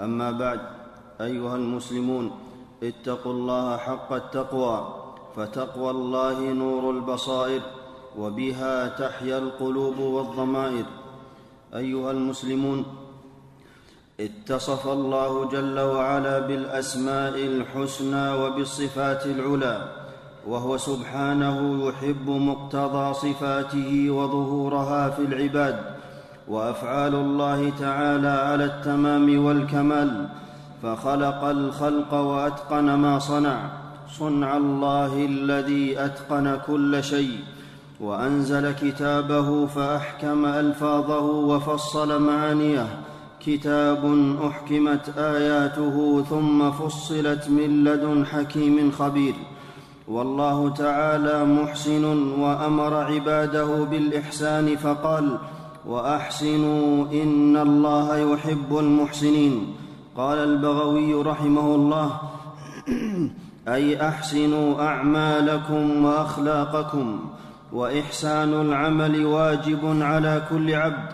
أما بعد أيها المسلمون اتقوا الله حق التقوى فتقوى الله نور البصائر وبها تحيا القلوب والضمائر. أيها المسلمون اتصف الله جل وعلا بالأسماء الحسنى وبالصفات العلى وهو سبحانه يحب مقتضى صفاته وظهورها في العباد. وأفعال الله تعالى على التمام والكمال فخلق الخلق وأتقن ما صنع. صنع الله الذي أتقن كل شيء وأنزل كتابه فأحكم ألفاظه وفصل معانيه. كتاب أحكمت آياته ثم فصلت من لدن حكيم خبير. والله تعالى محسن وأمر عباده بالإحسان فقال وأحسنوا إن الله يحب المحسنين. قال البغوي رحمه الله أي أحسنوا أعمالكم وأخلاقكم وإحسان العمل واجب على كل عبد.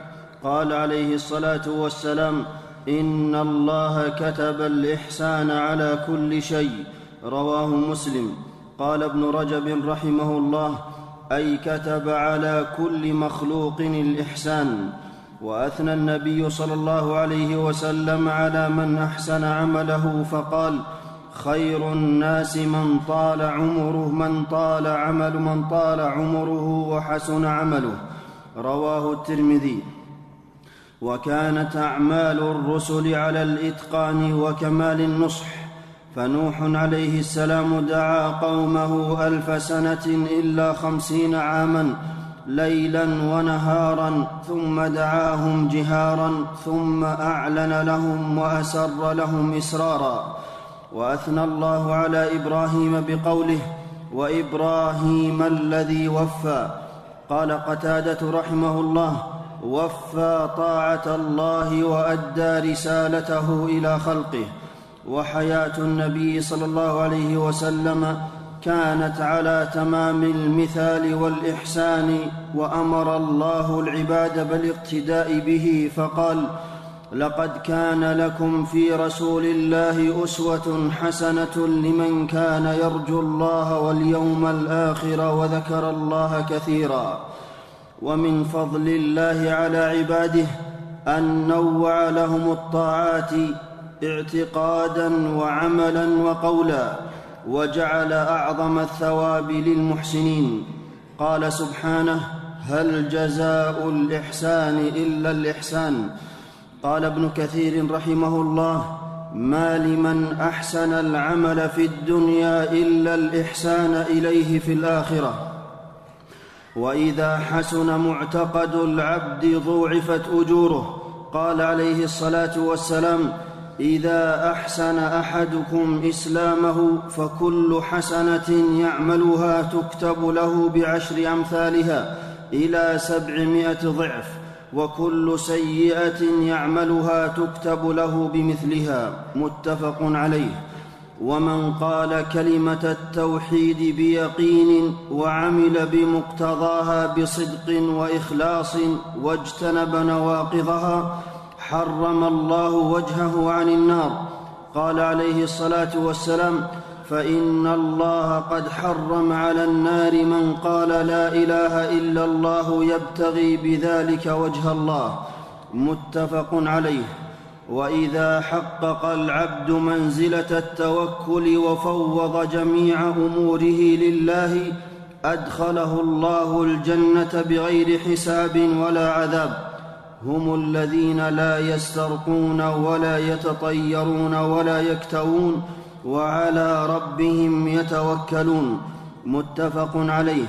قال عليه الصلاة والسلام إن الله كتب الإحسان على كل شيء. رواه مسلم. قال ابن رجب رحمه الله أي كتب على كل مخلوق الإحسان وأثنى النبي صلى الله عليه وسلم على من أحسن عمله فقال خير الناس من طال عمره من طال عمل من طال عمره وحسن عمله. رواه الترمذي. وكانت أعمال الرسل على الإتقان وكمال النصح. فنوح عليه السلام دعا قومه ألف سنة إلا خمسين عاما ليلا ونهارا ثم دعاهم جهارا ثم أعلن لهم وأسر لهم إسرارا. وأثنى الله على إبراهيم بقوله وإبراهيم الذي وفى. قال قتادة رحمه الله وفى طاعة الله وأدى رسالته إلى خلقه. وحياة النبي صلى الله عليه وسلم كانت على تمام المثال والإحسان وأمر الله العباد بالاقتداء به فقال لقد كان لكم في رسول الله أسوة حسنة لمن كان يرجو الله واليوم الآخر وذكر الله كثيرا. ومن فضل الله على عباده أن نوع لهم الطاعات اعتقادا وعملا وقولا وجعل أعظم الثواب للمحسنين. قال سبحانه هل جزاء الإحسان إلا الإحسان؟ قال ابن كثير رحمه الله ما لمن أحسن العمل في الدنيا إلا الإحسان إليه في الآخرة. وإذا حسن معتقد العبد ضوعفت أجوره. قال عليه الصلاة والسلام إذا أحسن أحدكم إسلامه فكل حسنة يعملها تكتب له بعشر أمثالها إلى سبعمائة ضعف وكل سيئة يعملها تكتب له بمثلها متفق عليه. ومن قال كلمة التوحيد بيقين وعمل بمقتضاها بصدق وإخلاص واجتنب نواقضها حرم الله وجهه عن النار. قال عليه الصلاة والسلام فإن الله قد حرم على النار من قال لا إله إلا الله يبتغي بذلك وجه الله. متفق عليه. وإذا حقق العبد منزلة التوكل وفوض جميع أموره لله أدخله الله الجنة بغير حساب ولا عذاب. هم الذين لا يسترقون ولا يتطيرون ولا يكتوون وعلى ربهم يتوكلون. متفق عليه.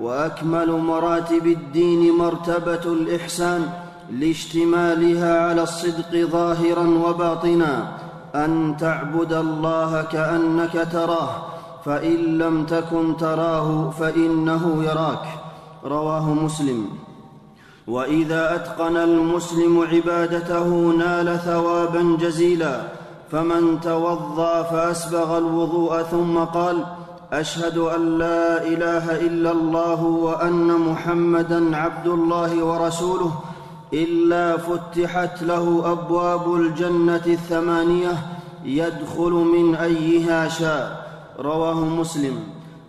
وأكمل مراتب الدين مرتبة الإحسان لاشتمالها على الصدق ظاهرا وباطنا. أن تعبد الله كأنك تراه فإن لم تكن تراه فإنه يراك. رواه مسلم. وإذا أتقن المسلم عبادته نال ثوابا جزيلا فمن توضأ فأسبغ الوضوء ثم قال أشهد أن لا إله إلا الله وأن محمدا عبد الله ورسوله إلا فتحت له أبواب الجنة الثمانية يدخل من أيها شاء. رواه مسلم.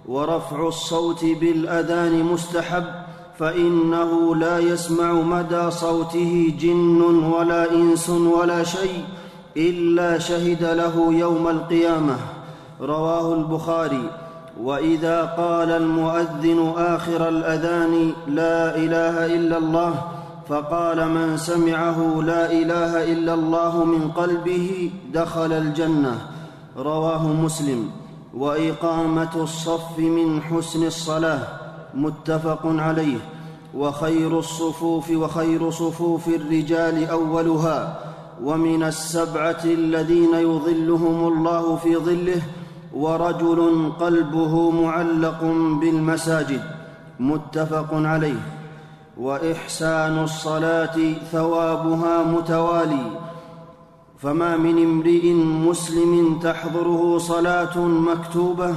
ورفع الصوت بالأذان مستحب. فإنه لا يسمع مدى صوته جن ولا إنس ولا شيء إلا شهد له يوم القيامة. رواه البخاري. وإذا قال المؤذن آخر الأذان لا إله إلا الله فقال من سمعه لا إله إلا الله من قلبه دخل الجنة. رواه مسلم. وإقامة الصف من حسن الصلاة. متفق عليه. وخير الصفوف وخير صفوف الرجال أولها ومن السبعة الذين يظلهم الله في ظله ورجل قلبه معلق بالمساجد. متفق عليه. وإحسان الصلاة ثوابها متوالي. فما من امرئ مسلم تحضره صلاة مكتوبة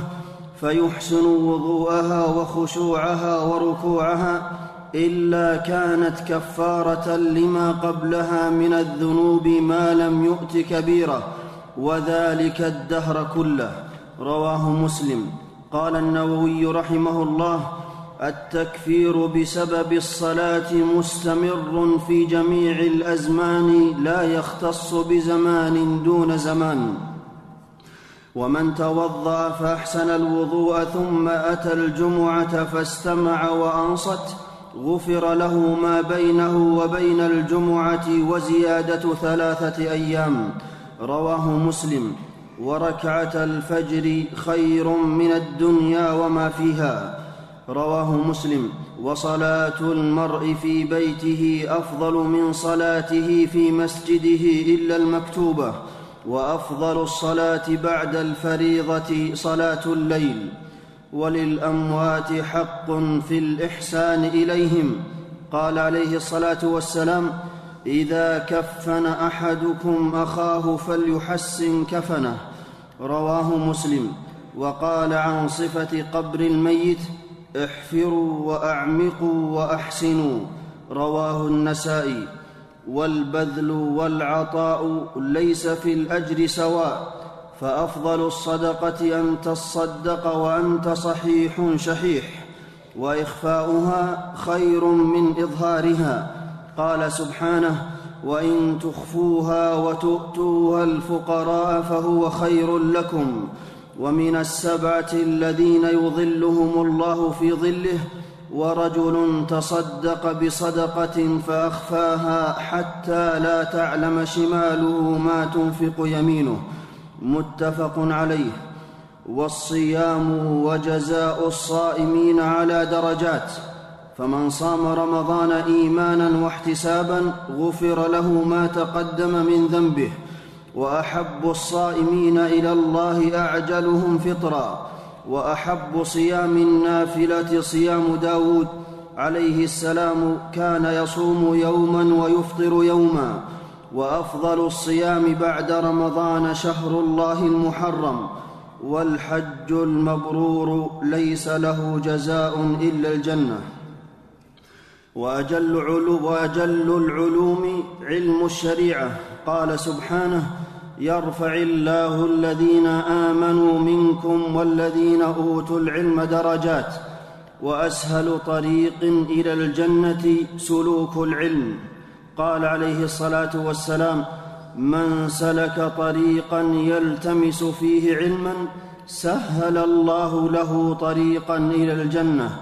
فيحسن وضوءها وخشوعها وركوعها إلا كانت كفارة لما قبلها من الذنوب ما لم يؤت كبيرة وذلك الدهر كله. رواه مسلم. قال النووي رحمه الله التكفير بسبب الصلاة مستمر في جميع الأزمان لا يختص بزمان دون زمان. ومن توضأ فأحسن الوضوء ثم أتى الجمعة فاستمع وأنصت. غفر له ما بينه وبين الجمعة وزيادة ثلاثة أيام. رواه مسلم. وركعة الفجر خير من الدنيا وما فيها. رواه مسلم. وصلاة المرء في بيته أفضل من صلاته في مسجده إلا المكتوبة. وأفضل الصلاة بعد الفريضة صلاة الليل وللأموات حق في الإحسان إليهم. قال عليه الصلاة والسلام إذا كفن أحدكم أخاه فليحسن كفنه. رواه مسلم. وقال عن صفة قبر الميت احفروا وأعمقوا وأحسنوا. رواه النسائي. والبذل والعطاء ليس في الأجر سواء فأفضل الصدقة أن تصدق وأنت صحيح شحيح وإخفاؤها خير من إظهارها. قال سبحانه وإن تخفوها وتؤتوها الفقراء فهو خير لكم ومن السبعة الذين يظلهم الله في ظله ورجل تصدق بصدقة فأخفاها حتى لا تعلم شماله ما تنفق يمينه. متفق عليه. والصيام وجزاء الصائمين على درجات. فمن صام رمضان إيمانا واحتسابا غفر له ما تقدم من ذنبه. وأحب الصائمين إلى الله أعجلهم فطرا. وأحب صيام النافلة صيام داود عليه السلام كان يصوم يوما ويفطر يوما وأفضل الصيام بعد رمضان شهر الله المحرم. والحج المبرور ليس له جزاء إلا الجنة. وأجل, وأجل العلوم علم الشريعة. قال سبحانه يرفع الله الذين آمنوا منكم والذين أوتوا العلم درجات وأسهل طريق إلى الجنة سلوك العلم. قال عليه الصلاة والسلام من سلك طريقا يلتمس فيه علما سهل الله له طريقا إلى الجنة.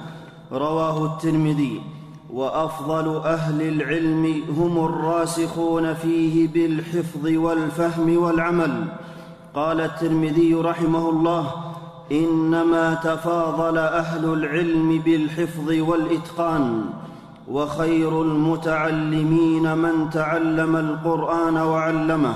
رواه الترمذي. وأفضل أهل العلم هم الراسخون فيه بالحفظ والفهم والعمل. قال الترمذي رحمه الله إنما تفاضل أهل العلم بالحفظ والإتقان وخير المتعلمين من تعلم القرآن وعلمه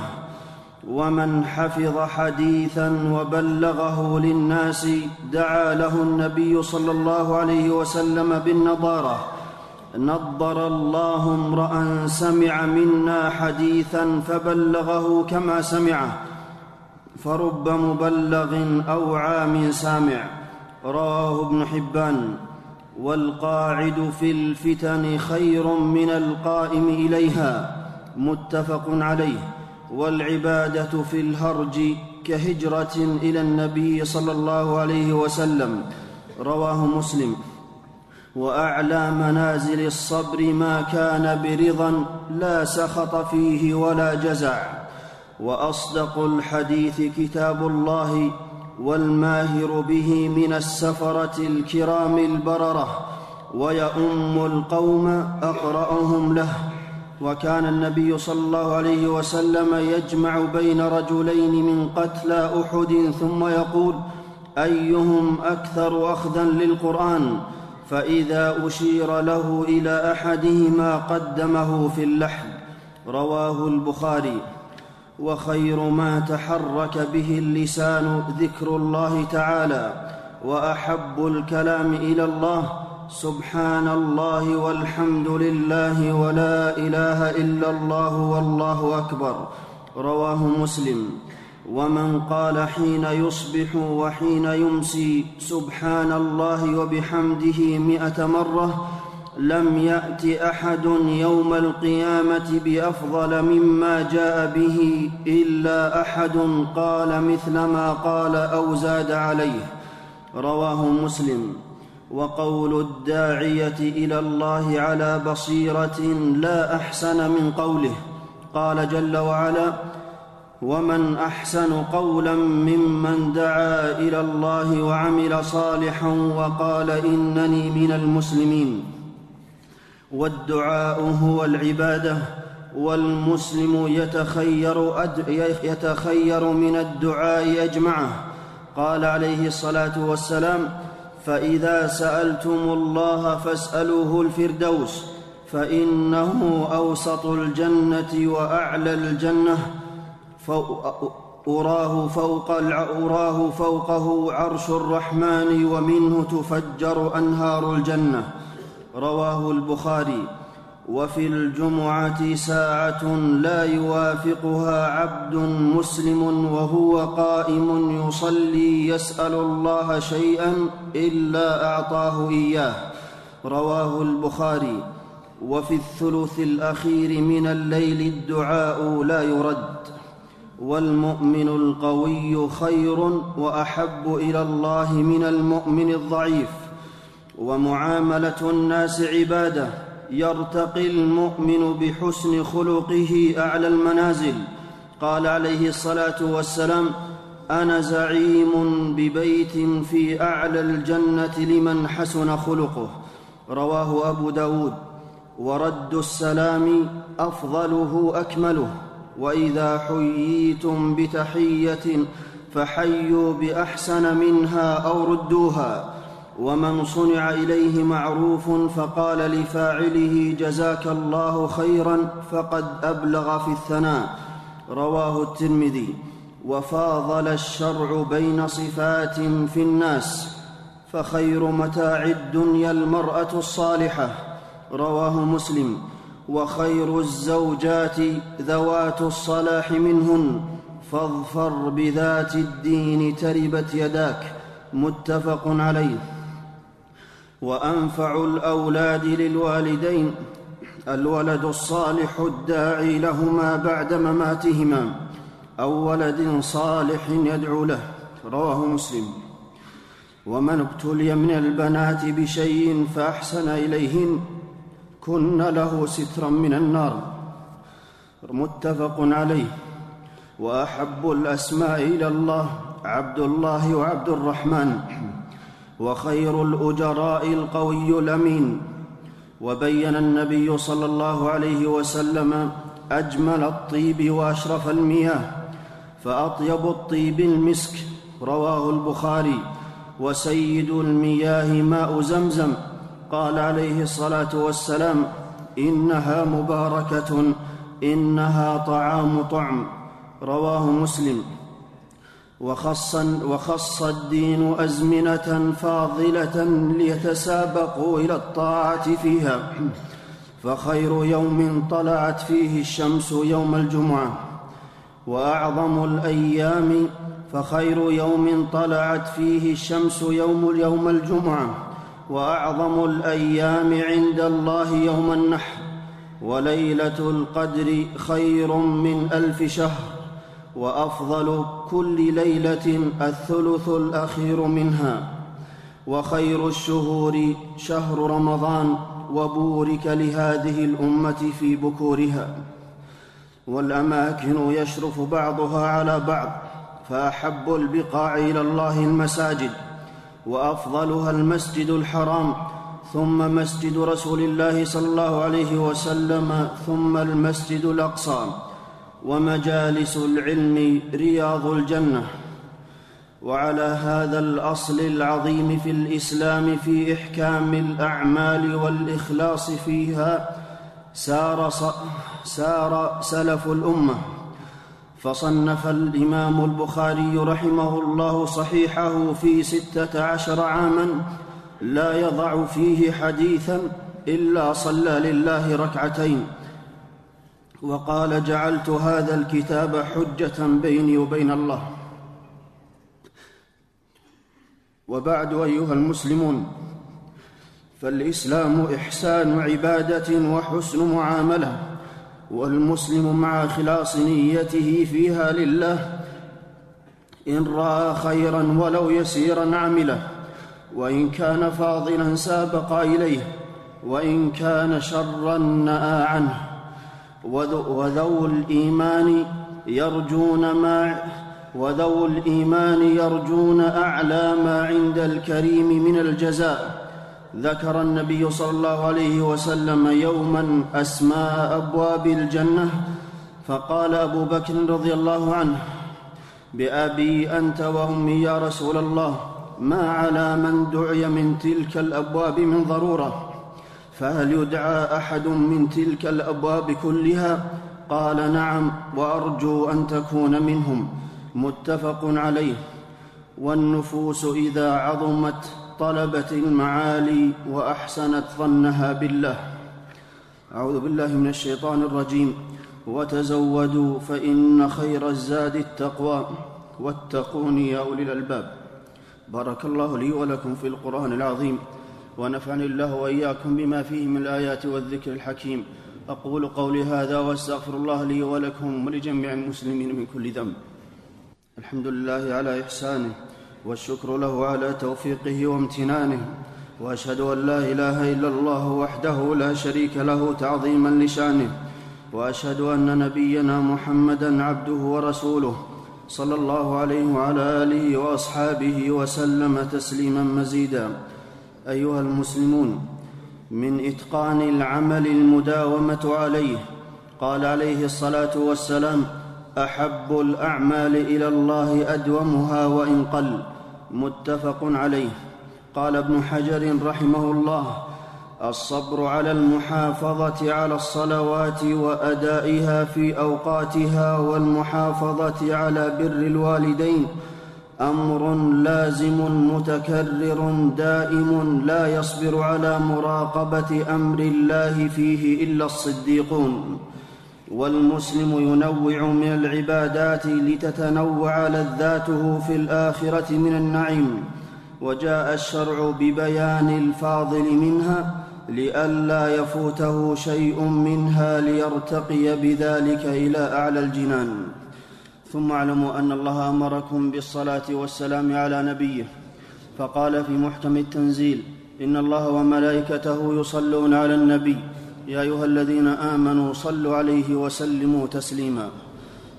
ومن حفظ حديثا وبلغه للناس دعا له النبي صلى الله عليه وسلم بالنضارة. نضر الله امرأ سمع منا حديثا فبلغه كما سمعه فرب مبلغ اوعى من سامع. رواه ابن حبان. والقاعد في الفتن خير من القائم إليها متفق عليه. والعبادة في الهرج كهجرة إلى النبي صلى الله عليه وسلم. رواه مسلم. وأعلى منازل الصبر ما كان برضا لا سخط فيه ولا جزع. وأصدق الحديث كتاب الله والماهر به من السفرة الكرام البررة ويؤم القوم أقرأهم له. وكان النبي صلى الله عليه وسلم يجمع بين رجلين من قتلى أحد ثم يقول أيهم أكثر اخذا للقرآن؟ فإذا أشير له إلى أحدهما قدمه في اللحد رواه البخاري. وخير ما تحرك به اللسان ذكر الله تعالى وأحب الكلام إلى الله سبحان الله والحمد لله ولا إله إلا الله والله أكبر رواه مسلم. ومن قال حين يصبح وحين يمسي سبحان الله وبحمده مائه مرة لم يأت أحد يوم القيامة بأفضل مما جاء به إلا أحد قال مثل ما قال أو زاد عليه. رواه مسلم. وقول الداعية إلى الله على بصيرة لا أحسن من قوله. قال جل وعلا ومن أحسن قولا ممن دعا إلى الله وعمل صالحا وقال إنني من المسلمين. والدعاء هو العبادة والمسلم يتخير, أد يتخير من الدعاء اجمعه قال عليه الصلاة والسلام فإذا سألتم الله فاسألوه الفردوس فإنه أوسط الجنة وأعلى الجنة. أراه فوق أراه فوقه عرش الرحمن ومنه تفجر أنهار الجنة. رواه البخاري. وفي الجمعة ساعة لا يوافقها عبد مسلم وهو قائم يصلي يسأل الله شيئا إلا أعطاه إياه. رواه البخاري. وفي الثلث الأخير من الليل الدعاء لا يرد. والمؤمن القوي خير وأحب إلى الله من المؤمن الضعيف. ومعاملة الناس عبادة يرتقي المؤمن بحسن خلقه أعلى المنازل. قال عليه الصلاة والسلام أنا زعيم ببيت في أعلى الجنة لمن حسن خلقه. رواه أبو داود. ورد السلام أفضله أكمله. وإذا حييتم بتحية فحيوا بأحسن منها أو ردوها. ومن صنع إليه معروف فقال لفاعله جزاك الله خيرا فقد أبلغ في الثناء. رواه الترمذي. وفاضل الشرع بين صفات في الناس فخير متاع الدنيا المرأة الصالحة. رواه مسلم. وخير الزوجات ذوات الصلاح منهن فاظفر بذات الدين تربت يداك متفق عليه. وأنفع الأولاد للوالدين الولد الصالح الداعي لهما بعد مماتهما أو ولد صالح يدعو له رواه مسلم. ومن ابتلي من البنات بشيء فأحسن إليهن كن له سترا من النار. متفق عليه. وأحب الأسماء إلى الله عبد الله وعبد الرحمن. وخير الأجراء القوي الأمين. وبين النبي صلى الله عليه وسلم أجمل الطيب وأشرف المياه. فأطيب الطيب المسك. رواه البخاري. وسيد المياه ماء زمزم. قال عليه الصلاة والسلام إنها مباركة إنها طعام طعم. رواه مسلم. وخص, وخص الدين أزمنة فاضلة ليتسابقوا إلى الطاعة فيها. فخير يوم طلعت فيه الشمس يوم الجمعة. وأعظم الأيام فخير يوم طلعت فيه الشمس يوم يوم الجمعة. وأعظم الأيام عند الله يوم النحر وليلة القدر خير من ألف شهر وأفضل كل ليلة الثلث الأخير منها وخير الشهور شهر رمضان وبورك لهذه الأمة في بكورها والأماكن يشرف بعضها على بعض فأحب البقاع إلى الله المساجد وأفضلها المسجد الحرام ثم مسجد رسول الله صلى الله عليه وسلم ثم المسجد الأقصى ومجالس العلم رياض الجنة. وعلى هذا الأصل العظيم في الإسلام في إحكام الأعمال والإخلاص فيها سار, سار سلف الأمة. فصنف الإمام البخاري رحمه الله صحيحه في ستة عشر عاما لا يضع فيه حديثا إلا صلى لله ركعتين. وقال جعلت هذا الكتاب حجة بيني وبين الله. وبعد أيها المسلمون فالإسلام إحسان عبادة وحسن معاملة. والمسلم مع اخلاص نيته فيها لله إن رأى خيرا ولو يسيرا عمله وإن كان فاضلا سابق إليه وإن كان شرا نأى عنه. وذو الإيمان يرجون ما وذو الإيمان يرجون أعلى ما عند الكريم من الجزاء. ذكر النبي صلى الله عليه وسلم يوما أسماء أبواب الجنة فقال أبو بكر رضي الله عنه بأبي أنت وأمي يا رسول الله ما على من دعي من تلك الأبواب من ضرورة؟ فهل يدعى أحد من تلك الأبواب كلها؟ قال نعم وأرجو أن تكون منهم. متفق عليه. والنفوس إذا عظمت طلبت المعالي وأحسنت ظنها بالله. أعوذ بالله من الشيطان الرجيم. وتزودوا فإن خير الزاد التقوى. واتقون يا أولي الألباب. بارك الله لي ولكم في القرآن العظيم. ونفعني الله وإياكم بما فيه من الآيات والذكر الحكيم. أقول قولي هذا وأستغفر الله لي ولكم ولجميع المسلمين من كل ذنب. الحمد لله على إحسانه. والشكر له على توفيقه وامتنانه وأشهد أن لا إله إلا الله وحده لا شريك له تعظيما لشانه وأشهد أن نبينا محمدا عبده ورسوله صلى الله عليه وعلى آله وأصحابه وسلم تسليما مزيدا. أيها المسلمون من إتقان العمل المداومة عليه قال عليه الصلاة والسلام أحب الأعمال إلى الله أدومها وإن قل. متفق عليه. قال ابن حجر رحمه الله الصبر على المحافظة على الصلوات وأدائها في أوقاتها والمحافظة على بر الوالدين أمر لازم متكرر دائم لا يصبر على مراقبة أمر الله فيه إلا الصديقون. والمسلم ينوع من العبادات لتتنوع لذاته في الآخرة من النعيم وجاء الشرع ببيان الفاضل منها لئلا يفوته شيء منها ليرتقي بذلك إلى أعلى الجنان. ثم اعلموا أن الله أمركم بالصلاة والسلام على نبيه فقال في محكم التنزيل إن الله وملائكته يصلون على النبي يا أيها الذين آمنوا صلوا عليه وسلموا تسليما.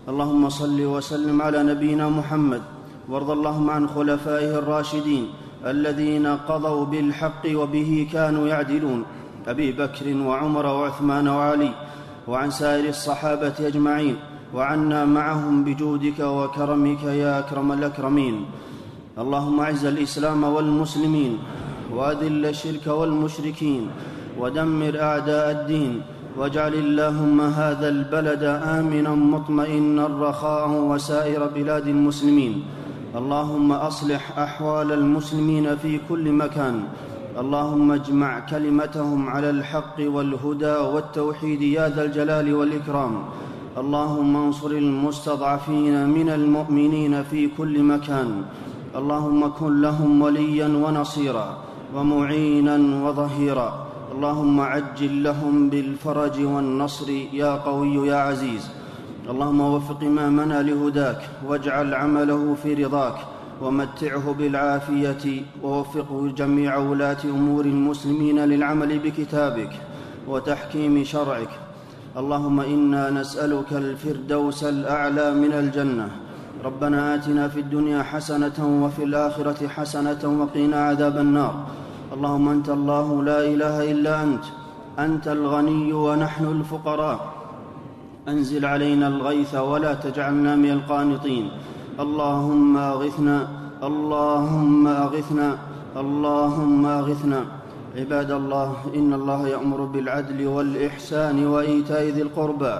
اللهم صل وسلم على نبينا محمد. وارض اللهم عن خلفائه الراشدين الذين قضوا بالحق وبه كانوا يعدلون. أبي بكر وعمر وعثمان وعلي وعن سائر الصحابة أجمعين. وعنا معهم بجودك وكرمك يا أكرم الأكرمين. اللهم أعز الإسلام والمسلمين. وأذل الشرك والمشركين. ودمر أعداء الدين واجعل اللهم هذا البلد آمنا مطمئنا رخاء وسائر بلاد المسلمين. اللهم أصلح أحوال المسلمين في كل مكان. اللهم اجمع كلمتهم على الحق والهدى والتوحيد يا ذا الجلال والإكرام. اللهم انصر المستضعفين من المؤمنين في كل مكان. اللهم كن لهم وليا ونصيرا ومعينا وظهيرا. اللهم عجل لهم بالفرج والنصر يا قوي يا عزيز. اللهم وفق امامنا لهداك واجعل عمله في رضاك ومتعه بالعافية ووفقه جميع ولاة أمور المسلمين للعمل بكتابك وتحكيم شرعك. اللهم إنا نسألك الفردوس الأعلى من الجنة. ربنا آتنا في الدنيا حسنة وفي الآخرة حسنة وقنا عذاب النار. اللهم انت الله لا اله الا انت انت الغني ونحن الفقراء. انزل علينا الغيث ولا تجعلنا من القانطين. اللهم اغثنا اللهم اغثنا اللهم اغثنا. عباد الله إن الله يأمر بالعدل والإحسان وإيتاء ذي القربى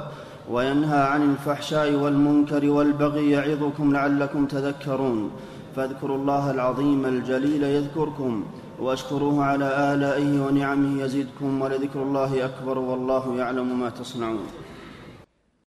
وينهى عن الفحشاء والمنكر والبغي يعظكم لعلكم تذكرون. فاذكروا الله العظيم الجليل يذكركم. واشكروه على الائه ونعمه يزدكم ولذكر الله أكبر والله يعلم ما تصنعون.